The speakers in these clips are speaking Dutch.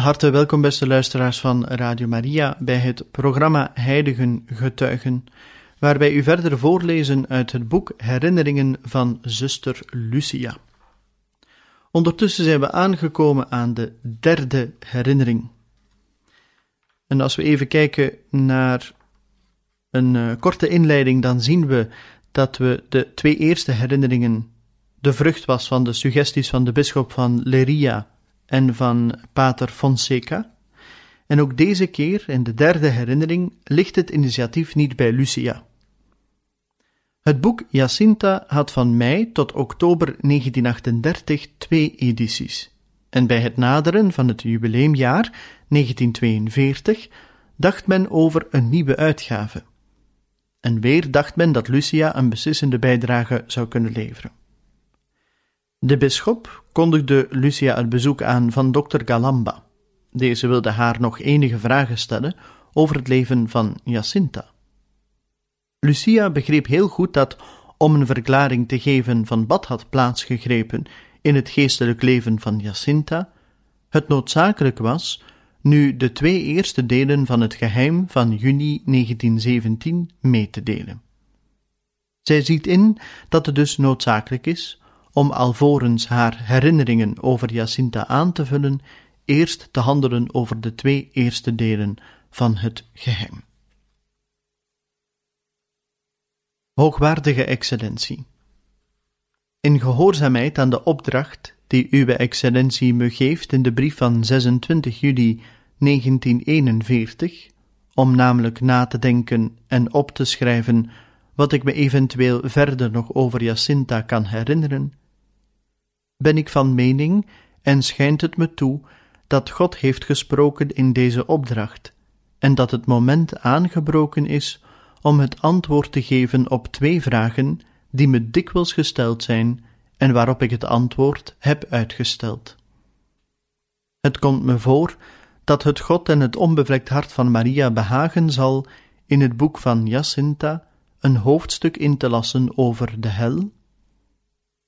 Harte welkom, beste luisteraars van Radio Maria, bij het programma Heiligen Getuigen, waar wij u verder voorlezen uit het boek Herinneringen van zuster Lucia. Ondertussen zijn we aangekomen aan de derde herinnering. En als we even kijken naar een uh, korte inleiding, dan zien we dat we de twee eerste herinneringen de vrucht was van de suggesties van de bisschop van Leria en van Pater Fonseca. En ook deze keer, in de derde herinnering, ligt het initiatief niet bij Lucia. Het boek Jacinta had van mei tot oktober 1938 twee edities. En bij het naderen van het jubileumjaar 1942 dacht men over een nieuwe uitgave. En weer dacht men dat Lucia een beslissende bijdrage zou kunnen leveren. De bisschop kondigde Lucia het bezoek aan van dokter Galamba. Deze wilde haar nog enige vragen stellen over het leven van Jacinta. Lucia begreep heel goed dat, om een verklaring te geven van wat had plaatsgegrepen in het geestelijk leven van Jacinta, het noodzakelijk was nu de twee eerste delen van het geheim van juni 1917 mee te delen. Zij ziet in dat het dus noodzakelijk is om alvorens haar herinneringen over Jacinta aan te vullen, eerst te handelen over de twee eerste delen van het geheim. Hoogwaardige excellentie. In gehoorzaamheid aan de opdracht die Uwe Excellentie me geeft in de brief van 26 juli 1941, om namelijk na te denken en op te schrijven wat ik me eventueel verder nog over Jacinta kan herinneren, ben ik van mening en schijnt het me toe dat God heeft gesproken in deze opdracht en dat het moment aangebroken is om het antwoord te geven op twee vragen die me dikwijls gesteld zijn en waarop ik het antwoord heb uitgesteld. Het komt me voor dat het God en het onbevlekt hart van Maria behagen zal in het boek van Jacinta een hoofdstuk in te lassen over de hel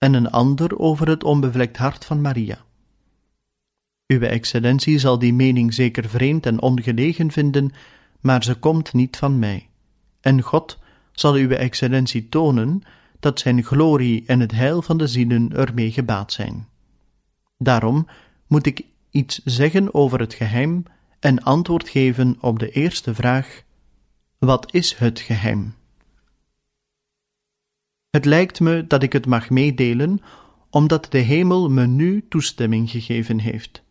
en een ander over het onbevlekt hart van Maria. Uwe excellentie zal die mening zeker vreemd en ongelegen vinden, maar ze komt niet van mij. En God zal uwe excellentie tonen dat zijn glorie en het heil van de zielen ermee gebaat zijn. Daarom moet ik iets zeggen over het geheim en antwoord geven op de eerste vraag: Wat is het geheim? Het lijkt me dat ik het mag meedelen, omdat de hemel me nu toestemming gegeven heeft.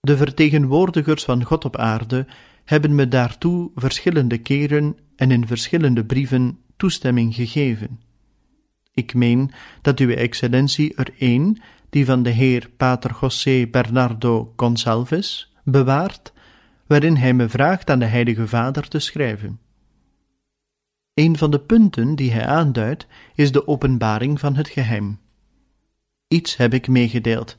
De vertegenwoordigers van God op aarde hebben me daartoe verschillende keren en in verschillende brieven toestemming gegeven. Ik meen dat Uwe Excellentie er één, die van de heer Pater José Bernardo Gonçalves, bewaart, waarin hij me vraagt aan de Heilige Vader te schrijven. Een van de punten die hij aanduidt is de openbaring van het geheim. Iets heb ik meegedeeld,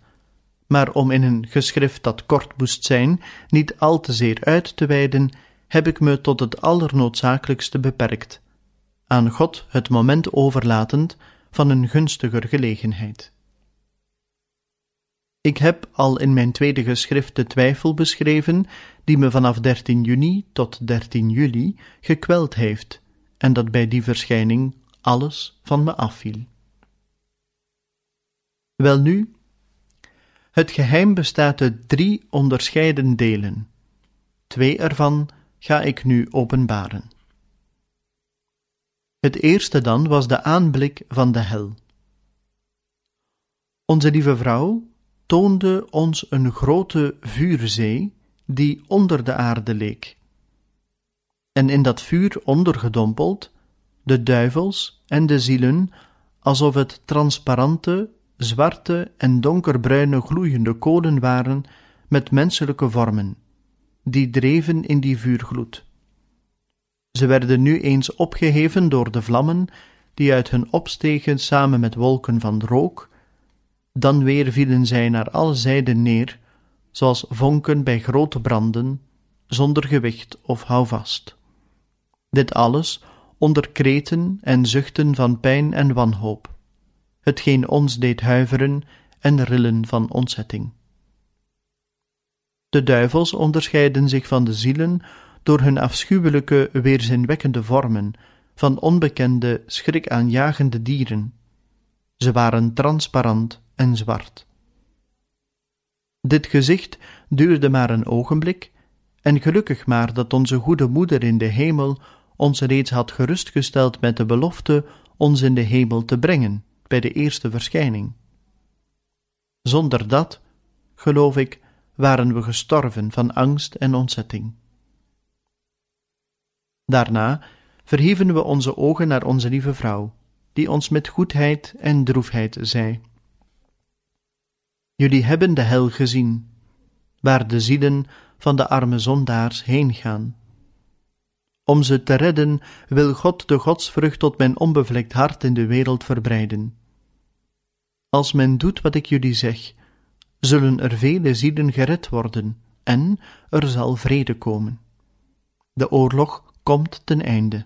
maar om in een geschrift dat kort moest zijn, niet al te zeer uit te wijden, heb ik me tot het allernoodzakelijkste beperkt, aan God het moment overlatend van een gunstiger gelegenheid. Ik heb al in mijn tweede geschrift de twijfel beschreven die me vanaf 13 juni tot 13 juli gekweld heeft en dat bij die verschijning alles van me afviel. Welnu, het geheim bestaat uit drie onderscheiden delen. Twee ervan ga ik nu openbaren. Het eerste dan was de aanblik van de hel. Onze lieve vrouw toonde ons een grote vuurzee die onder de aarde leek en in dat vuur ondergedompeld de duivels en de zielen alsof het transparante, zwarte en donkerbruine gloeiende kolen waren met menselijke vormen, die dreven in die vuurgloed. Ze werden nu eens opgeheven door de vlammen die uit hun opstegen samen met wolken van rook, dan weer vielen zij naar alle zijden neer, zoals vonken bij grote branden, zonder gewicht of houvast. Dit alles onder kreten en zuchten van pijn en wanhoop, hetgeen ons deed huiveren en rillen van ontzetting. De duivels onderscheiden zich van de zielen door hun afschuwelijke, weerzinwekkende vormen, van onbekende, schrikaanjagende dieren. Ze waren transparant en zwart. Dit gezicht duurde maar een ogenblik, en gelukkig maar dat onze goede moeder in de hemel ons reeds had gerustgesteld met de belofte ons in de hemel te brengen bij de eerste verschijning. Zonder dat, geloof ik, waren we gestorven van angst en ontzetting. Daarna verhieven we onze ogen naar onze lieve vrouw, die ons met goedheid en droefheid zei: Jullie hebben de hel gezien, waar de zielen van de arme zondaars heen gaan. Om ze te redden wil God de godsvrucht tot mijn onbevlekt hart in de wereld verbreiden. Als men doet wat ik jullie zeg, zullen er vele zielen gered worden en er zal vrede komen. De oorlog komt ten einde.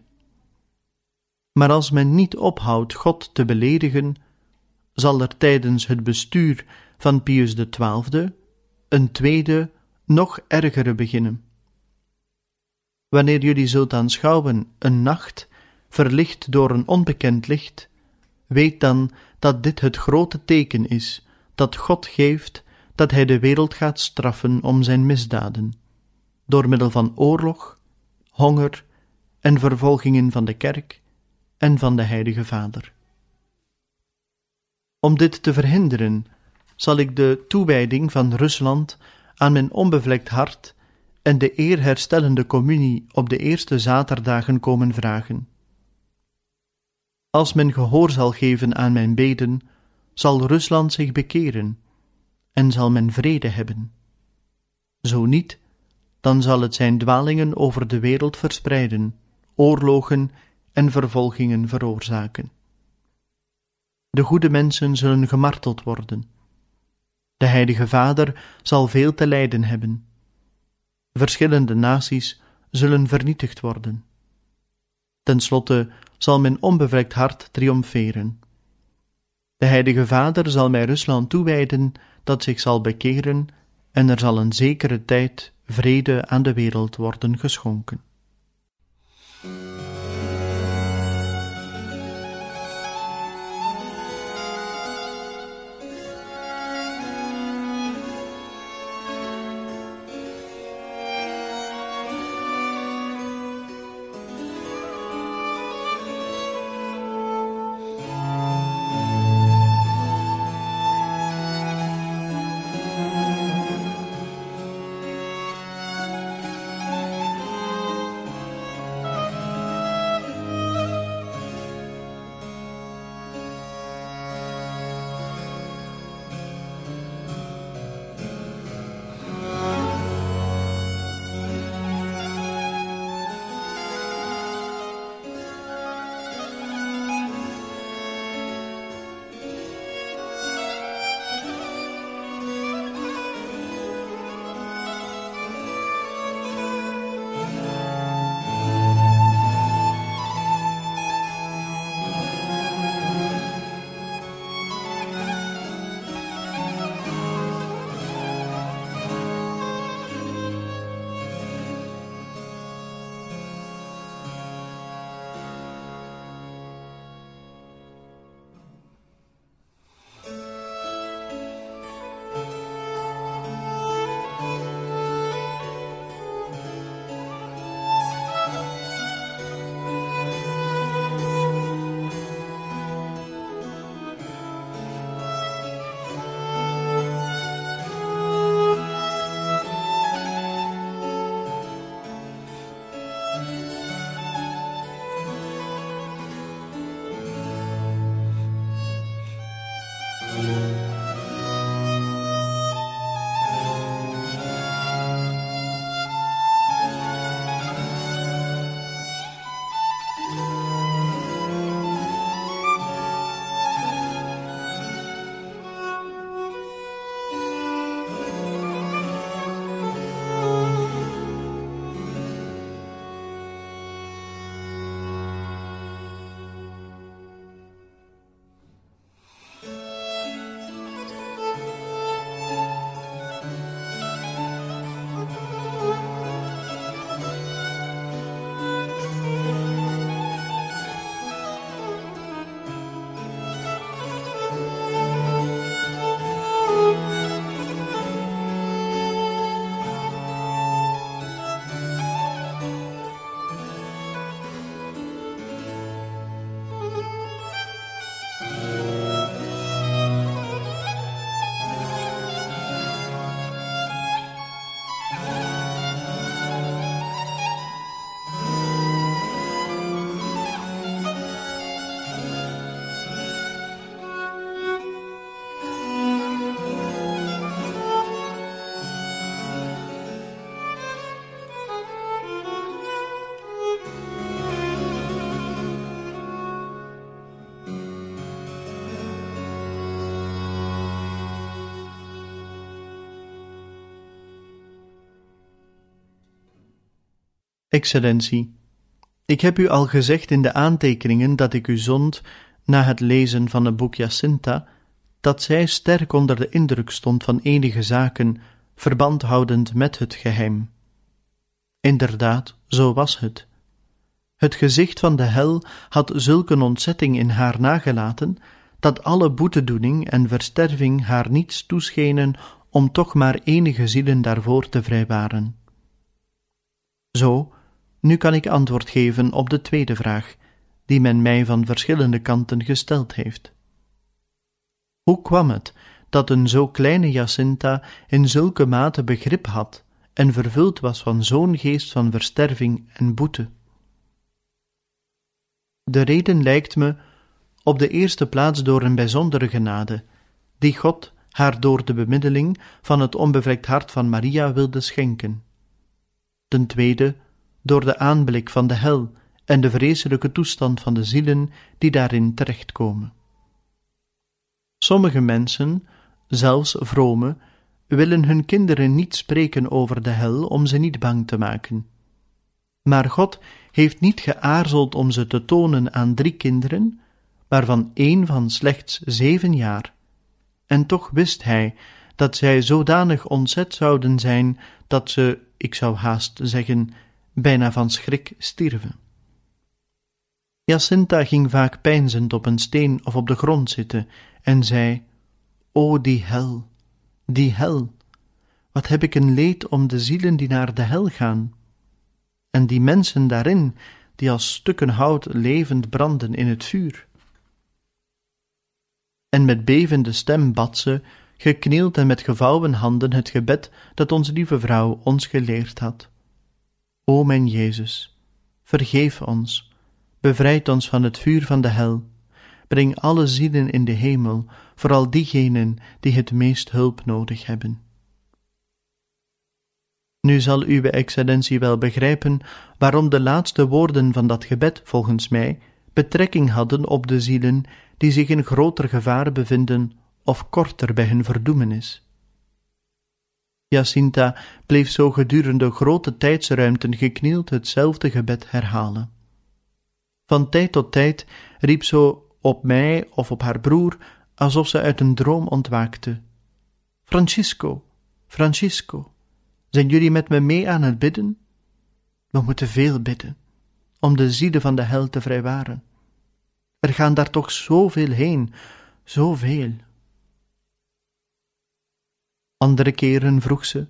Maar als men niet ophoudt God te beledigen, zal er tijdens het bestuur van Pius XII een tweede, nog ergere beginnen. Wanneer jullie zult aanschouwen een nacht, verlicht door een onbekend licht, weet dan dat dit het grote teken is dat God geeft dat Hij de wereld gaat straffen om zijn misdaden, door middel van oorlog, honger en vervolgingen van de kerk en van de Heilige Vader. Om dit te verhinderen, zal ik de toewijding van Rusland aan mijn onbevlekt hart en de eerherstellende communie op de eerste zaterdagen komen vragen. Als men gehoor zal geven aan mijn beden, zal Rusland zich bekeren en zal men vrede hebben. Zo niet, dan zal het zijn dwalingen over de wereld verspreiden, oorlogen en vervolgingen veroorzaken. De goede mensen zullen gemarteld worden. De Heilige Vader zal veel te lijden hebben. Verschillende naties zullen vernietigd worden. Ten slotte zal mijn onbevlekt hart triomferen. De Heilige Vader zal mij Rusland toewijden dat zich zal bekeren en er zal een zekere tijd vrede aan de wereld worden geschonken. Excellentie, ik heb u al gezegd in de aantekeningen dat ik u zond na het lezen van het boek Jacinta, dat zij sterk onder de indruk stond van enige zaken, verband houdend met het geheim. Inderdaad, zo was het. Het gezicht van de hel had zulke ontzetting in haar nagelaten, dat alle boetedoening en versterving haar niets toeschenen om toch maar enige zielen daarvoor te vrijwaren. Zo, nu kan ik antwoord geven op de tweede vraag, die men mij van verschillende kanten gesteld heeft. Hoe kwam het dat een zo kleine Jacinta in zulke mate begrip had en vervuld was van zo'n geest van versterving en boete? De reden lijkt me op de eerste plaats door een bijzondere genade, die God haar door de bemiddeling van het onbevlekt hart van Maria wilde schenken. Ten tweede, door de aanblik van de hel en de vreselijke toestand van de zielen die daarin terechtkomen. Sommige mensen, zelfs vrome, willen hun kinderen niet spreken over de hel om ze niet bang te maken. Maar God heeft niet geaarzeld om ze te tonen aan drie kinderen, waarvan één van slechts zeven jaar. En toch wist hij dat zij zodanig ontzet zouden zijn dat ze, ik zou haast zeggen, bijna van schrik stierven. Jacinta ging vaak peinzend op een steen of op de grond zitten en zei: O die hel, die hel, wat heb ik een leed om de zielen die naar de hel gaan, en die mensen daarin, die als stukken hout levend branden in het vuur. En met bevende stem bad ze, geknield en met gevouwen handen, het gebed dat onze lieve vrouw ons geleerd had. O mijn Jezus, vergeef ons, bevrijd ons van het vuur van de hel, breng alle zielen in de hemel, vooral diegenen die het meest hulp nodig hebben. Nu zal uwe excellentie wel begrijpen waarom de laatste woorden van dat gebed, volgens mij, betrekking hadden op de zielen die zich in groter gevaar bevinden of korter bij hun verdoemenis. Jacinta bleef zo gedurende grote tijdsruimten geknield hetzelfde gebed herhalen. Van tijd tot tijd riep zo op mij of op haar broer, alsof ze uit een droom ontwaakte. Francisco, Francisco, zijn jullie met me mee aan het bidden? We moeten veel bidden, om de zieden van de hel te vrijwaren. Er gaan daar toch zoveel heen, zoveel. Andere keren vroeg ze: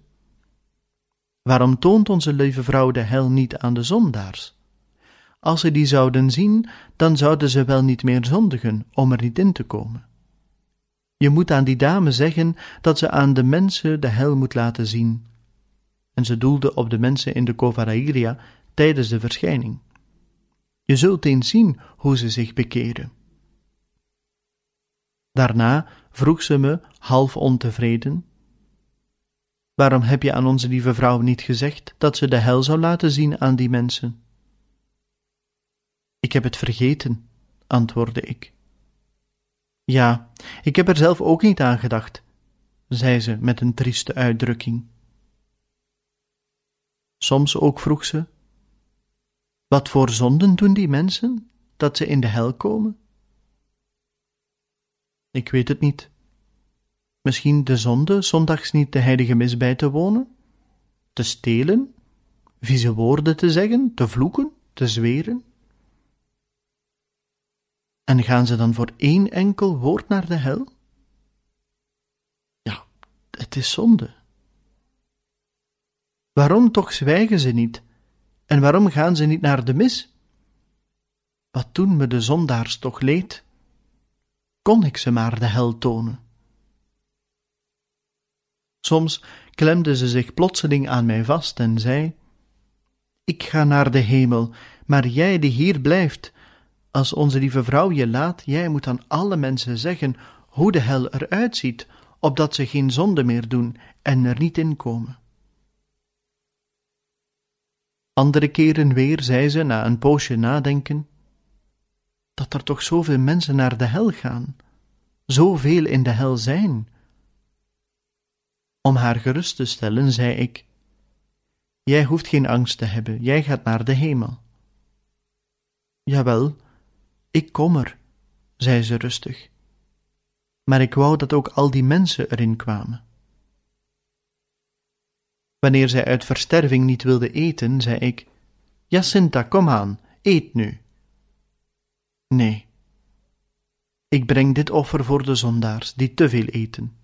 Waarom toont onze lieve vrouw de hel niet aan de zondaars? Als ze die zouden zien, dan zouden ze wel niet meer zondigen om er niet in te komen. Je moet aan die dame zeggen dat ze aan de mensen de hel moet laten zien. En ze doelde op de mensen in de Covarairia tijdens de verschijning. Je zult eens zien hoe ze zich bekeren. Daarna vroeg ze me, half ontevreden, Waarom heb je aan onze lieve vrouw niet gezegd dat ze de hel zou laten zien aan die mensen? Ik heb het vergeten, antwoordde ik. Ja, ik heb er zelf ook niet aan gedacht, zei ze met een trieste uitdrukking. Soms ook vroeg ze: Wat voor zonden doen die mensen dat ze in de hel komen? Ik weet het niet. Misschien de zonde zondags niet de heilige mis bij te wonen? Te stelen? Vieze woorden te zeggen? Te vloeken? Te zweren? En gaan ze dan voor één enkel woord naar de hel? Ja, het is zonde. Waarom toch zwijgen ze niet? En waarom gaan ze niet naar de mis? Wat doen me de zondaars toch leed? Kon ik ze maar de hel tonen? Soms klemde ze zich plotseling aan mij vast en zei: Ik ga naar de hemel, maar jij die hier blijft, als onze lieve vrouw je laat, jij moet aan alle mensen zeggen hoe de hel eruit ziet, opdat ze geen zonde meer doen en er niet in komen. Andere keren weer zei ze na een poosje nadenken: Dat er toch zoveel mensen naar de hel gaan, zoveel in de hel zijn. Om haar gerust te stellen, zei ik: Jij hoeft geen angst te hebben, jij gaat naar de hemel. Jawel, ik kom er, zei ze rustig. Maar ik wou dat ook al die mensen erin kwamen. Wanneer zij uit versterving niet wilde eten, zei ik: Jacinta, kom aan, eet nu. Nee, ik breng dit offer voor de zondaars die te veel eten.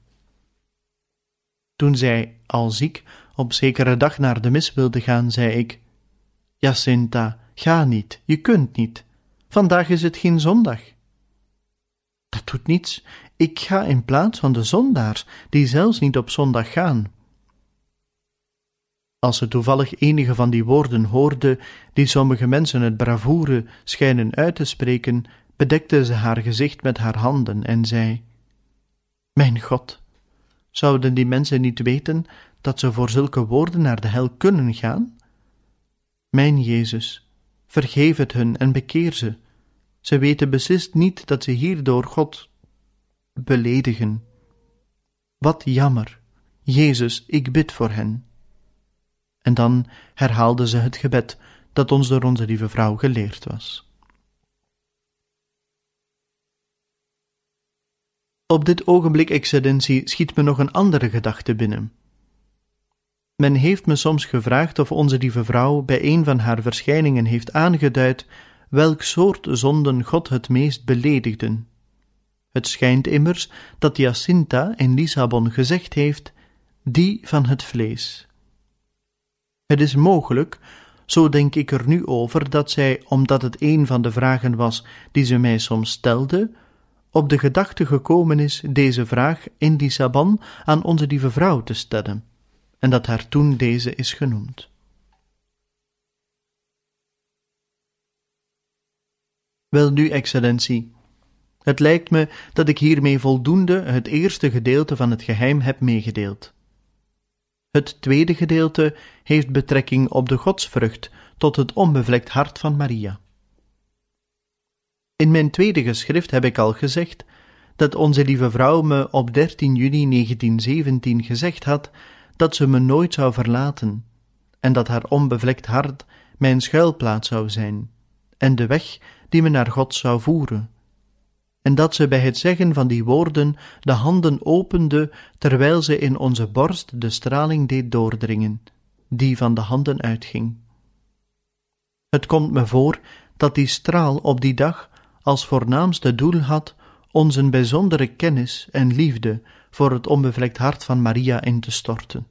Toen zij, al ziek, op zekere dag naar de mis wilde gaan, zei ik: Jacinta, ga niet, je kunt niet. Vandaag is het geen zondag. Dat doet niets. Ik ga in plaats van de zondaars, die zelfs niet op zondag gaan. Als ze toevallig enige van die woorden hoorde, die sommige mensen het bravoure schijnen uit te spreken, bedekte ze haar gezicht met haar handen en zei: Mijn God, zouden die mensen niet weten dat ze voor zulke woorden naar de hel kunnen gaan? Mijn Jezus, vergeef het hun en bekeer ze. Ze weten beslist niet dat ze hierdoor God beledigen. Wat jammer, Jezus, ik bid voor hen. En dan herhaalde ze het gebed dat ons door onze lieve vrouw geleerd was. Op dit ogenblik, excellentie, schiet me nog een andere gedachte binnen. Men heeft me soms gevraagd of onze lieve vrouw bij een van haar verschijningen heeft aangeduid welk soort zonden God het meest beledigden. Het schijnt immers dat Jacinta in Lissabon gezegd heeft: die van het vlees. Het is mogelijk, zo denk ik er nu over, dat zij, omdat het een van de vragen was die ze mij soms stelde, op de gedachte gekomen is deze vraag in die saban aan onze lieve vrouw te stellen, en dat haar toen deze is genoemd. Wel nu, excellentie, het lijkt me dat ik hiermee voldoende het eerste gedeelte van het geheim heb meegedeeld. Het tweede gedeelte heeft betrekking op de godsvrucht tot het onbevlekt hart van Maria. In mijn tweede geschrift heb ik al gezegd dat onze lieve vrouw me op 13 juni 1917 gezegd had dat ze me nooit zou verlaten en dat haar onbevlekt hart mijn schuilplaats zou zijn en de weg die me naar God zou voeren en dat ze bij het zeggen van die woorden de handen opende terwijl ze in onze borst de straling deed doordringen, die van de handen uitging. Het komt me voor dat die straal op die dag als voornaamste doel had ons een bijzondere kennis en liefde voor het onbevlekt hart van Maria in te storten.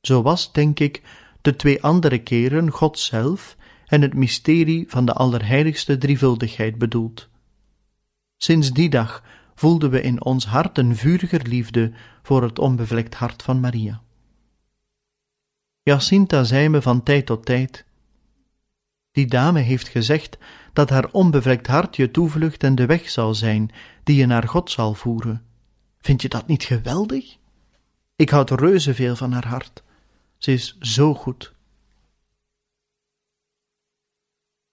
Zo was, denk ik, de twee andere keren God zelf en het mysterie van de allerheiligste drievuldigheid bedoeld. Sinds die dag voelden we in ons hart een vuriger liefde voor het onbevlekt hart van Maria. Jacinta zei me van tijd tot tijd: Die dame heeft gezegd dat haar onbevlekt hart je toevlucht en de weg zal zijn die je naar God zal voeren. Vind je dat niet geweldig? Ik houd reuze veel van haar hart. Ze is zo goed.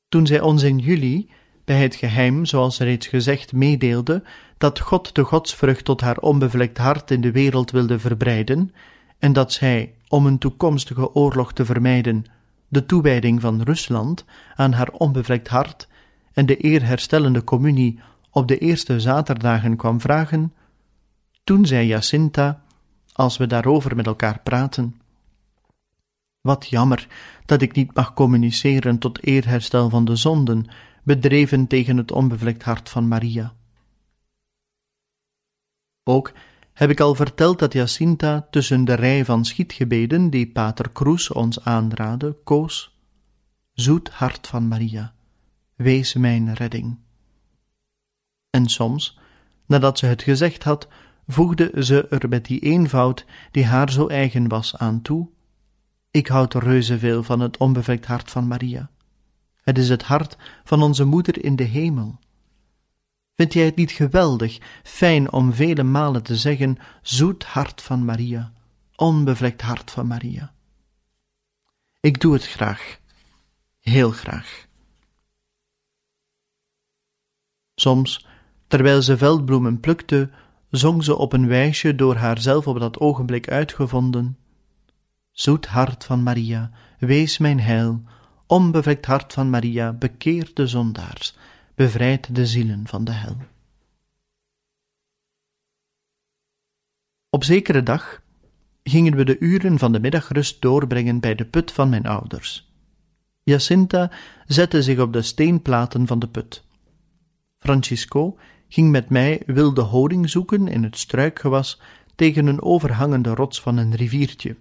Toen zij ons in juli bij het geheim, zoals reeds gezegd, meedeelde dat God de godsvrucht tot haar onbevlekt hart in de wereld wilde verbreiden, en dat zij, om een toekomstige oorlog te vermijden, de toewijding van Rusland aan haar onbevlekt hart en de eerherstellende communie op de eerste zaterdagen kwam vragen, toen zei Jacinta, als we daarover met elkaar praten, wat jammer dat ik niet mag communiceren tot eerherstel van de zonden bedreven tegen het onbevlekt hart van Maria. Ook heb ik al verteld dat Jacinta tussen de rij van schietgebeden die Pater Kroes ons aanraadde, koos: Zoet hart van Maria, wees mijn redding. En soms, nadat ze het gezegd had, voegde ze er met die eenvoud die haar zo eigen was aan toe: Ik houd reuze veel van het onbevlekt hart van Maria. Het is het hart van onze moeder in de hemel. Vind jij het niet geweldig, fijn om vele malen te zeggen: zoet hart van Maria, onbevlekt hart van Maria? Ik doe het graag, heel graag. Soms, terwijl ze veldbloemen plukte, zong ze op een wijsje door haarzelf op dat ogenblik uitgevonden: Zoet hart van Maria, wees mijn heil, onbevlekt hart van Maria, bekeert de zondaars, bevrijdt de zielen van de hel. Op zekere dag gingen we de uren van de middagrust doorbrengen bij de put van mijn ouders. Jacinta zette zich op de steenplaten van de put. Francisco ging met mij wilde honing zoeken in het struikgewas tegen een overhangende rots van een riviertje.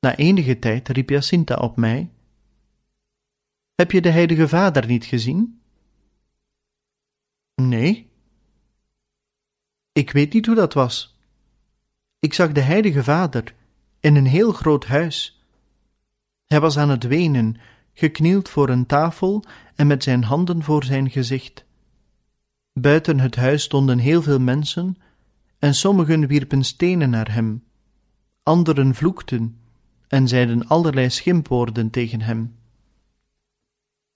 Na enige tijd riep Jacinta op mij: Heb je de Heilige Vader niet gezien? Nee. Ik weet niet hoe dat was. Ik zag de Heilige Vader in een heel groot huis. Hij was aan het wenen, geknield voor een tafel en met zijn handen voor zijn gezicht. Buiten het huis stonden heel veel mensen, en sommigen wierpen stenen naar hem, anderen vloekten en zeiden allerlei schimpwoorden tegen hem.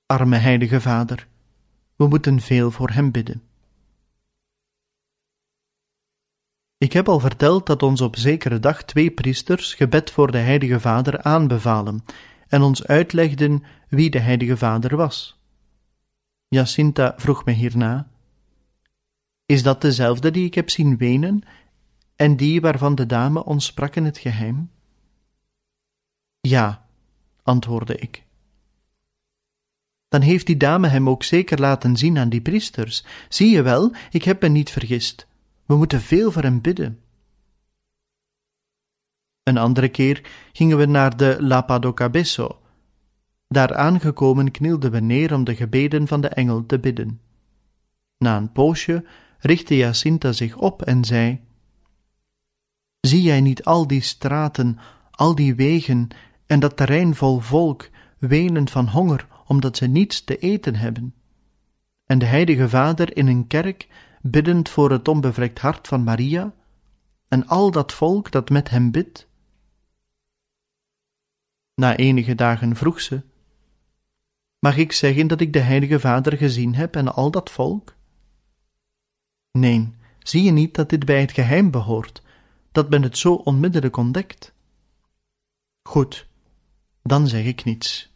Arme heilige vader, we moeten veel voor hem bidden. Ik heb al verteld dat ons op zekere dag twee priesters gebed voor de heilige vader aanbevalen en ons uitlegden wie de heilige vader was. Jacinta vroeg me hierna is dat dezelfde die ik heb zien wenen en die waarvan de dame ons sprak in het geheim? Ja, antwoordde ik. Dan heeft die dame hem ook zeker laten zien aan die priesters. Zie je wel, ik heb me niet vergist. We moeten veel voor hem bidden. Een andere keer gingen we naar de Lapadocabesso. Daar aangekomen knielden we neer om de gebeden van de engel te bidden. Na een poosje richtte Jacinta zich op en zei: Zie jij niet al die straten, al die wegen en dat terrein vol volk, wenend van honger omdat ze niets te eten hebben? En de Heilige Vader in een kerk, biddend voor het onbevlekt hart van Maria, en al dat volk dat met hem bidt? Na enige dagen vroeg ze: Mag ik zeggen dat ik de Heilige Vader gezien heb en al dat volk? Nee, zie je niet dat dit bij het geheim behoort, dat men het zo onmiddellijk ontdekt? Goed, dan zeg ik niets.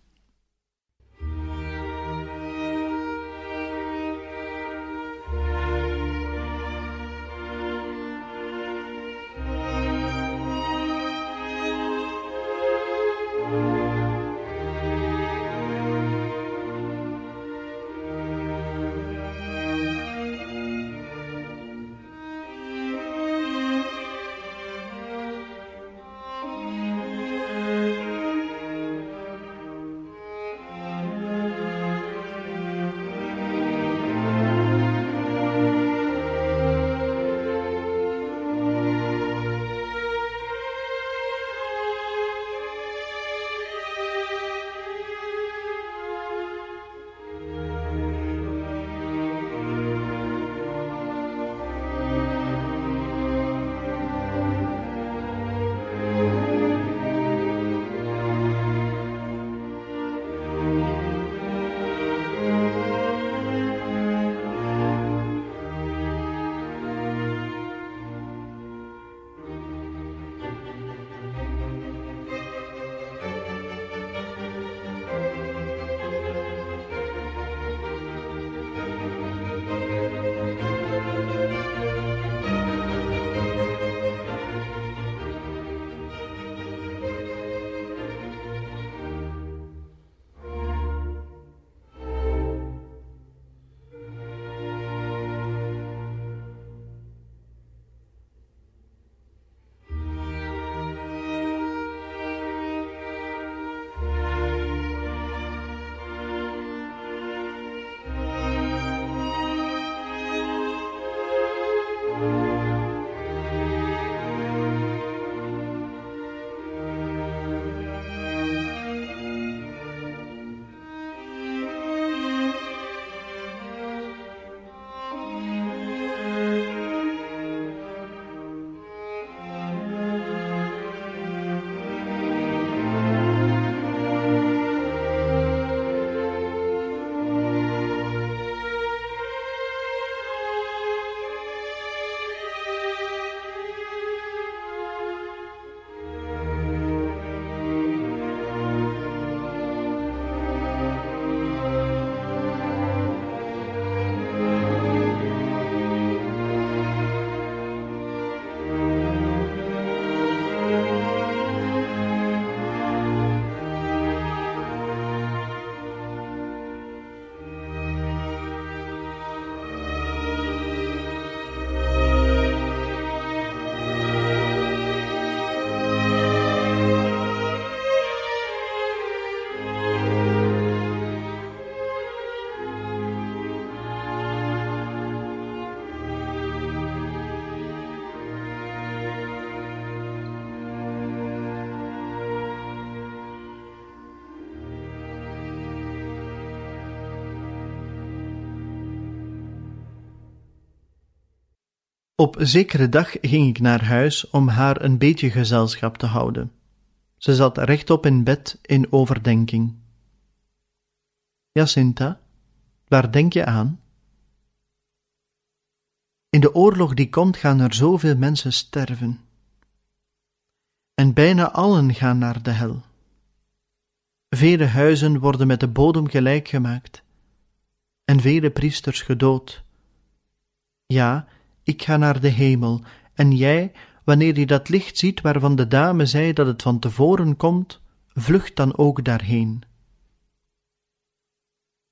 Op zekere dag ging ik naar huis om haar een beetje gezelschap te houden. Ze zat rechtop in bed in overdenking. Jacinta, waar denk je aan? In de oorlog die komt gaan er zoveel mensen sterven. En bijna allen gaan naar de hel. Vele huizen worden met de bodem gelijk gemaakt, en vele priesters gedood. Ja, ik ga naar de hemel, en jij, wanneer je dat licht ziet waarvan de dame zei dat het van tevoren komt, vlucht dan ook daarheen.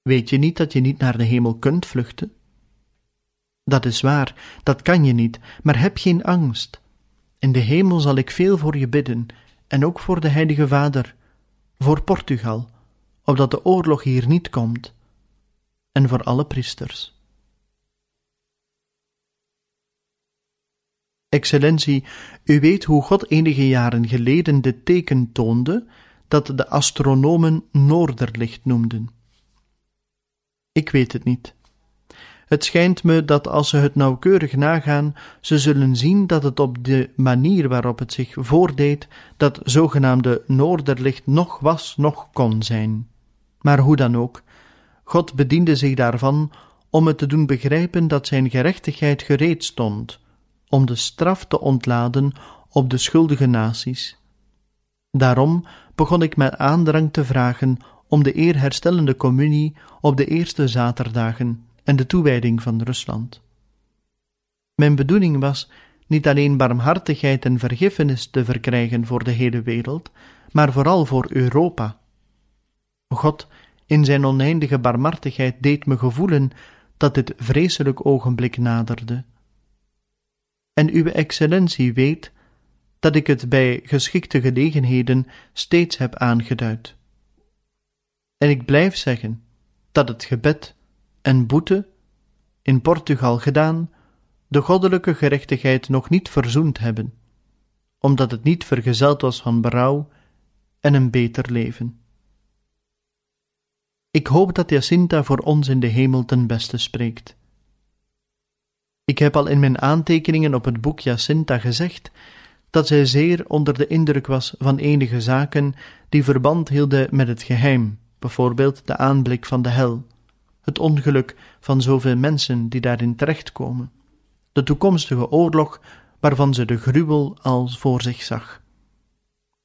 Weet je niet dat je niet naar de hemel kunt vluchten? Dat is waar, dat kan je niet, maar heb geen angst. In de hemel zal ik veel voor je bidden, en ook voor de Heilige Vader, voor Portugal, opdat de oorlog hier niet komt, en voor alle priesters. Excellentie, u weet hoe God enige jaren geleden dit teken toonde dat de astronomen Noorderlicht noemden. Ik weet het niet. Het schijnt me dat als ze het nauwkeurig nagaan, ze zullen zien dat het op de manier waarop het zich voordeed, dat zogenaamde Noorderlicht nog was, nog kon zijn. Maar hoe dan ook, God bediende zich daarvan om het te doen begrijpen dat zijn gerechtigheid gereed stond, om de straf te ontladen op de schuldige naties. Daarom begon ik met aandrang te vragen om de eerherstellende communie op de eerste zaterdagen en de toewijding van Rusland. Mijn bedoeling was niet alleen barmhartigheid en vergiffenis te verkrijgen voor de hele wereld, maar vooral voor Europa. God, in zijn oneindige barmhartigheid, deed me gevoelen dat dit vreselijk ogenblik naderde en uw excellentie weet dat ik het bij geschikte gelegenheden steeds heb aangeduid. En ik blijf zeggen dat het gebed en boete, in Portugal gedaan, de goddelijke gerechtigheid nog niet verzoend hebben, omdat het niet vergezeld was van berouw en een beter leven. Ik hoop dat Jacinta voor ons in de hemel ten beste spreekt. Ik heb al in mijn aantekeningen op het boek Jacinta gezegd dat zij zeer onder de indruk was van enige zaken die verband hielden met het geheim, bijvoorbeeld de aanblik van de hel, het ongeluk van zoveel mensen die daarin terechtkomen, de toekomstige oorlog waarvan ze de gruwel al voor zich zag.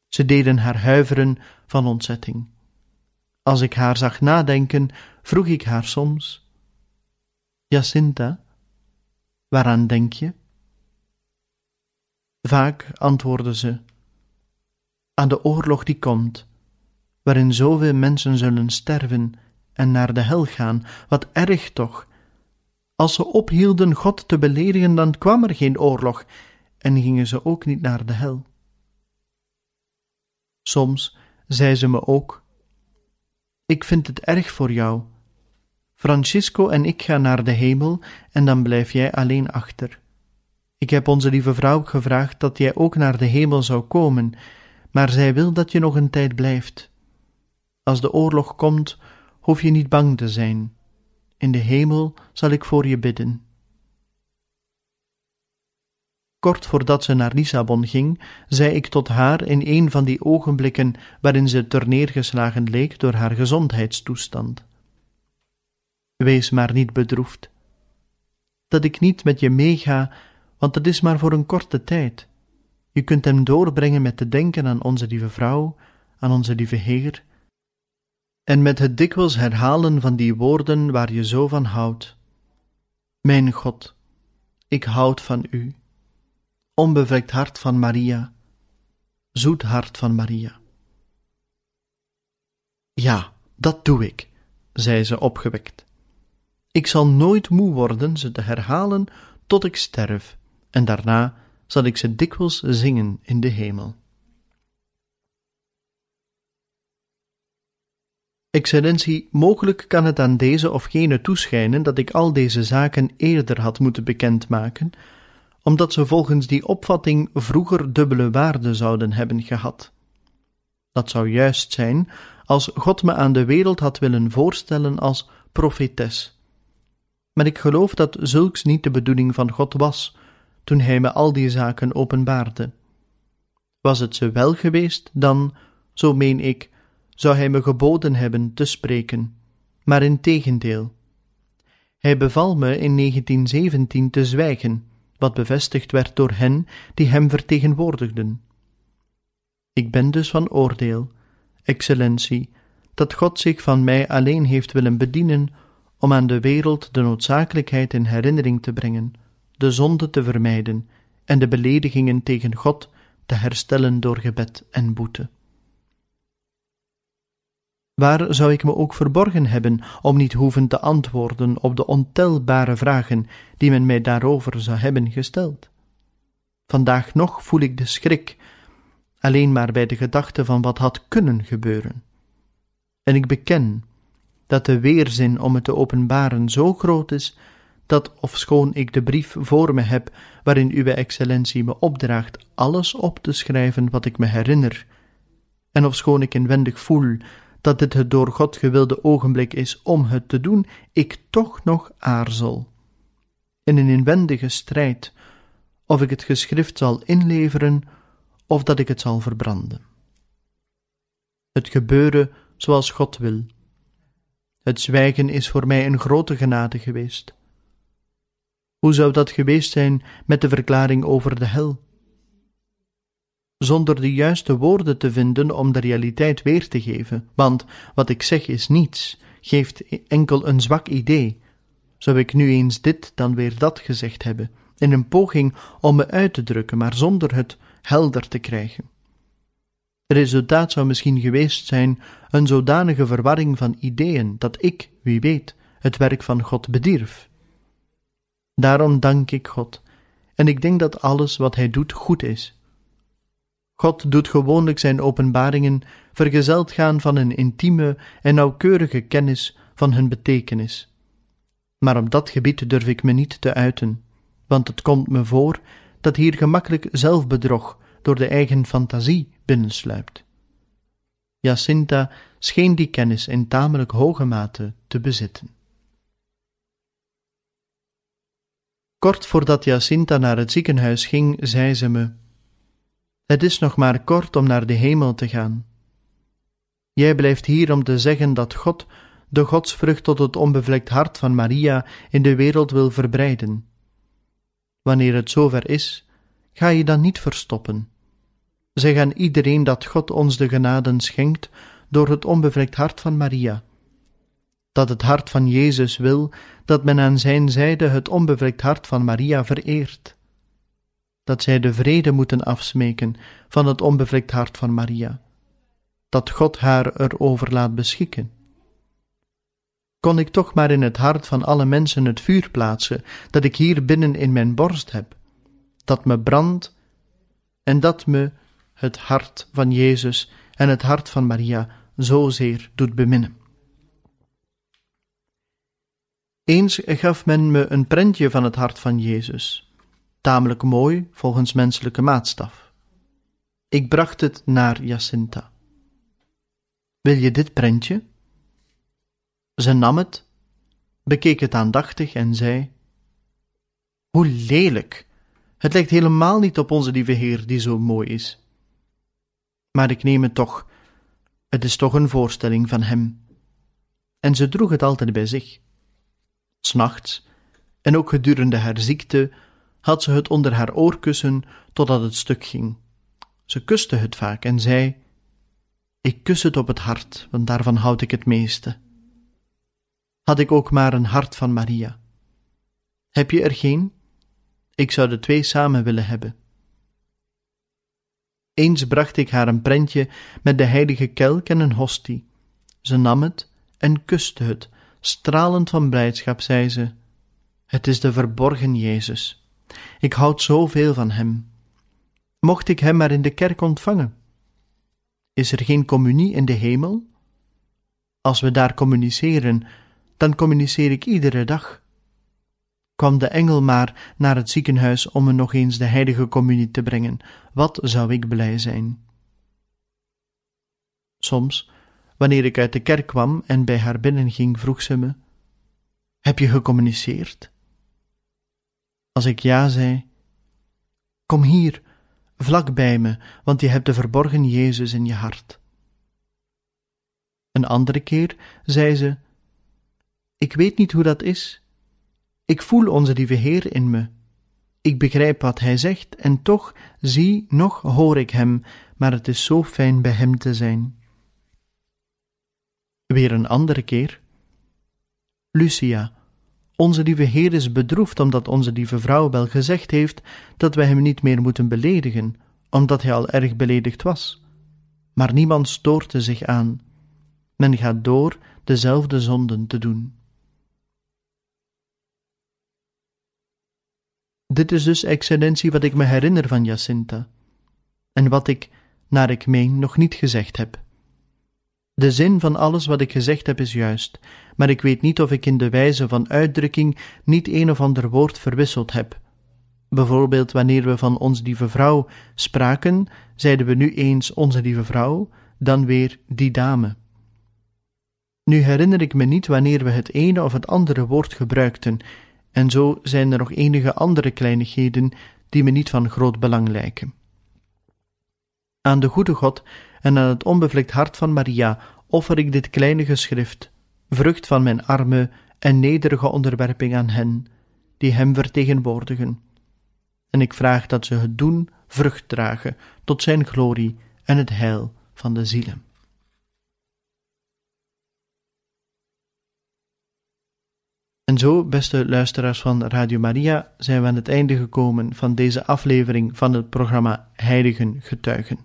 Ze deden haar huiveren van ontzetting. Als ik haar zag nadenken, vroeg ik haar soms: Jacinta, Waaraan denk je? Vaak antwoordde ze: Aan de oorlog die komt, waarin zoveel mensen zullen sterven en naar de hel gaan, wat erg toch. Als ze ophielden God te beledigen, dan kwam er geen oorlog en gingen ze ook niet naar de hel. Soms zei ze me ook: Ik vind het erg voor jou Francisco en ik gaan naar de hemel en dan blijf jij alleen achter. Ik heb onze lieve vrouw gevraagd dat jij ook naar de hemel zou komen, maar zij wil dat je nog een tijd blijft. Als de oorlog komt, hoef je niet bang te zijn. In de hemel zal ik voor je bidden. Kort voordat ze naar Lissabon ging, zei ik tot haar in een van die ogenblikken waarin ze terneergeslagen leek door haar gezondheidstoestand. Wees maar niet bedroefd. Dat ik niet met je meega, want het is maar voor een korte tijd. Je kunt hem doorbrengen met te denken aan onze lieve vrouw, aan onze lieve Heer, en met het dikwijls herhalen van die woorden waar je zo van houdt. Mijn God, ik houd van u. Onbevlekt hart van Maria, zoet hart van Maria. Ja, dat doe ik, zei ze opgewekt. Ik zal nooit moe worden ze te herhalen tot ik sterf, en daarna zal ik ze dikwijls zingen in de hemel. Excellentie, mogelijk kan het aan deze of gene toeschijnen dat ik al deze zaken eerder had moeten bekendmaken, omdat ze volgens die opvatting vroeger dubbele waarde zouden hebben gehad. Dat zou juist zijn als God me aan de wereld had willen voorstellen als profetes maar ik geloof dat zulks niet de bedoeling van God was, toen hij me al die zaken openbaarde. Was het ze wel geweest, dan, zo meen ik, zou hij me geboden hebben te spreken, maar in tegendeel. Hij beval me in 1917 te zwijgen, wat bevestigd werd door hen die hem vertegenwoordigden. Ik ben dus van oordeel, excellentie, dat God zich van mij alleen heeft willen bedienen om aan de wereld de noodzakelijkheid in herinnering te brengen, de zonde te vermijden en de beledigingen tegen God te herstellen door gebed en boete. Waar zou ik me ook verborgen hebben om niet hoeven te antwoorden op de ontelbare vragen die men mij daarover zou hebben gesteld? Vandaag nog voel ik de schrik, alleen maar bij de gedachte van wat had kunnen gebeuren. En ik beken dat de weerzin om het te openbaren zo groot is, dat ofschoon ik de brief voor me heb, waarin uwe excellentie me opdraagt alles op te schrijven wat ik me herinner, en ofschoon ik inwendig voel dat dit het door God gewilde ogenblik is om het te doen, ik toch nog aarzel. In een inwendige strijd, of ik het geschrift zal inleveren, of dat ik het zal verbranden. Het gebeuren zoals God wil. Het zwijgen is voor mij een grote genade geweest. Hoe zou dat geweest zijn met de verklaring over de hel? Zonder de juiste woorden te vinden om de realiteit weer te geven, want wat ik zeg is niets, geeft enkel een zwak idee. Zou ik nu eens dit, dan weer dat gezegd hebben, in een poging om me uit te drukken, maar zonder het helder te krijgen. Resultaat zou misschien geweest zijn een zodanige verwarring van ideeën dat ik, wie weet, het werk van God bedierf. Daarom dank ik God, en ik denk dat alles wat Hij doet goed is. God doet gewoonlijk zijn openbaringen vergezeld gaan van een intieme en nauwkeurige kennis van hun betekenis. Maar op dat gebied durf ik me niet te uiten, want het komt me voor dat hier gemakkelijk zelfbedrog door de eigen fantasie binnensluipt. Jacinta scheen die kennis in tamelijk hoge mate te bezitten. Kort voordat Jacinta naar het ziekenhuis ging, zei ze me: Het is nog maar kort om naar de hemel te gaan. Jij blijft hier om te zeggen dat God de godsvrucht tot het onbevlekt hart van Maria in de wereld wil verbreiden. Wanneer het zover is, ga je dan niet verstoppen. Zeg aan iedereen dat God ons de genaden schenkt door het onbevlekt hart van Maria. Dat het hart van Jezus wil dat men aan zijn zijde het onbevlekt hart van Maria vereert. Dat zij de vrede moeten afsmeken van het onbevlekt hart van Maria. Dat God haar erover laat beschikken. Kon ik toch maar in het hart van alle mensen het vuur plaatsen dat ik hier binnen in mijn borst heb, dat me brandt en dat me het hart van Jezus en het hart van Maria zozeer doet beminnen. Eens gaf men me een prentje van het hart van Jezus, tamelijk mooi volgens menselijke maatstaf. Ik bracht het naar Jacinta. Wil je dit prentje? Ze nam het, bekeek het aandachtig en zei: Hoe lelijk! Het lijkt helemaal niet op onze lieve Heer die zo mooi is maar ik neem het toch. Het is toch een voorstelling van hem. En ze droeg het altijd bij zich. S'nachts, en ook gedurende haar ziekte, had ze het onder haar oorkussen totdat het stuk ging. Ze kuste het vaak en zei: Ik kus het op het hart, want daarvan houd ik het meeste. Had ik ook maar een hart van Maria. Heb je er geen? Ik zou de twee samen willen hebben. Eens bracht ik haar een prentje met de heilige kelk en een hostie. Ze nam het en kuste het. Stralend van blijdschap zei ze: Het is de verborgen Jezus. Ik houd zoveel van hem. Mocht ik hem maar in de kerk ontvangen? Is er geen communie in de hemel? Als we daar communiceren, dan communiceer ik iedere dag kwam de engel maar naar het ziekenhuis om me nog eens de heilige communie te brengen. Wat zou ik blij zijn? Soms, wanneer ik uit de kerk kwam en bij haar binnenging, vroeg ze me: Heb je gecommuniceerd? Als ik ja zei, Kom hier, vlak bij me, want je hebt de verborgen Jezus in je hart. Een andere keer zei ze: Ik weet niet hoe dat is. Ik voel onze lieve Heer in me. Ik begrijp wat Hij zegt, en toch zie, nog hoor ik Hem, maar het is zo fijn bij Hem te zijn. Weer een andere keer. Lucia, onze lieve Heer is bedroefd omdat onze lieve vrouw wel gezegd heeft dat wij hem niet meer moeten beledigen, omdat hij al erg beledigd was. Maar niemand stoort er zich aan. Men gaat door dezelfde zonden te doen. Dit is dus, excellentie, wat ik me herinner van Jacinta, en wat ik, naar ik meen, nog niet gezegd heb. De zin van alles wat ik gezegd heb is juist, maar ik weet niet of ik in de wijze van uitdrukking niet een of ander woord verwisseld heb. Bijvoorbeeld wanneer we van onze lieve vrouw spraken, zeiden we nu eens onze lieve vrouw, dan weer die dame. Nu herinner ik me niet wanneer we het ene of het andere woord gebruikten, en zo zijn er nog enige andere kleinigheden die me niet van groot belang lijken. Aan de goede God en aan het onbevlekt hart van Maria offer ik dit kleine geschrift, vrucht van mijn arme en nederige onderwerping aan hen, die hem vertegenwoordigen. En ik vraag dat ze het doen vrucht dragen tot zijn glorie en het heil van de zielen. En zo, beste luisteraars van Radio Maria, zijn we aan het einde gekomen van deze aflevering van het programma Heiligen Getuigen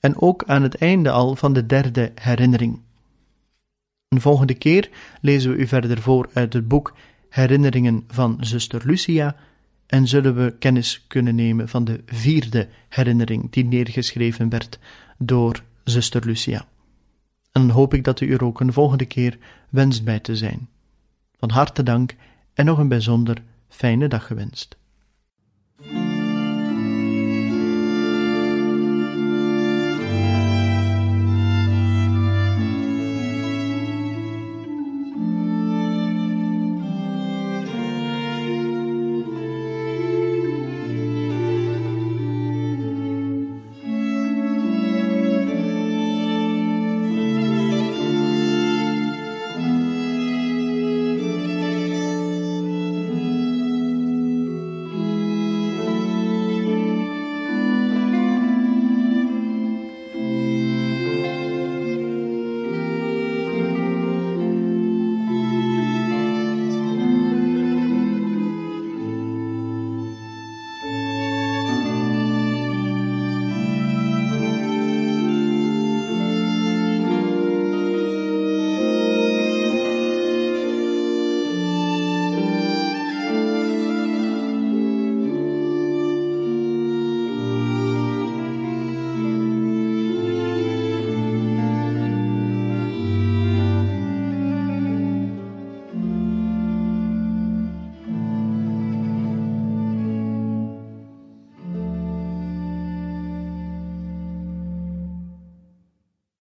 en ook aan het einde al van de derde herinnering. Een volgende keer lezen we u verder voor uit het boek Herinneringen van zuster Lucia en zullen we kennis kunnen nemen van de vierde herinnering die neergeschreven werd door zuster Lucia. En dan hoop ik dat u er ook een volgende keer wenst bij te zijn. Van harte dank en nog een bijzonder fijne dag gewenst.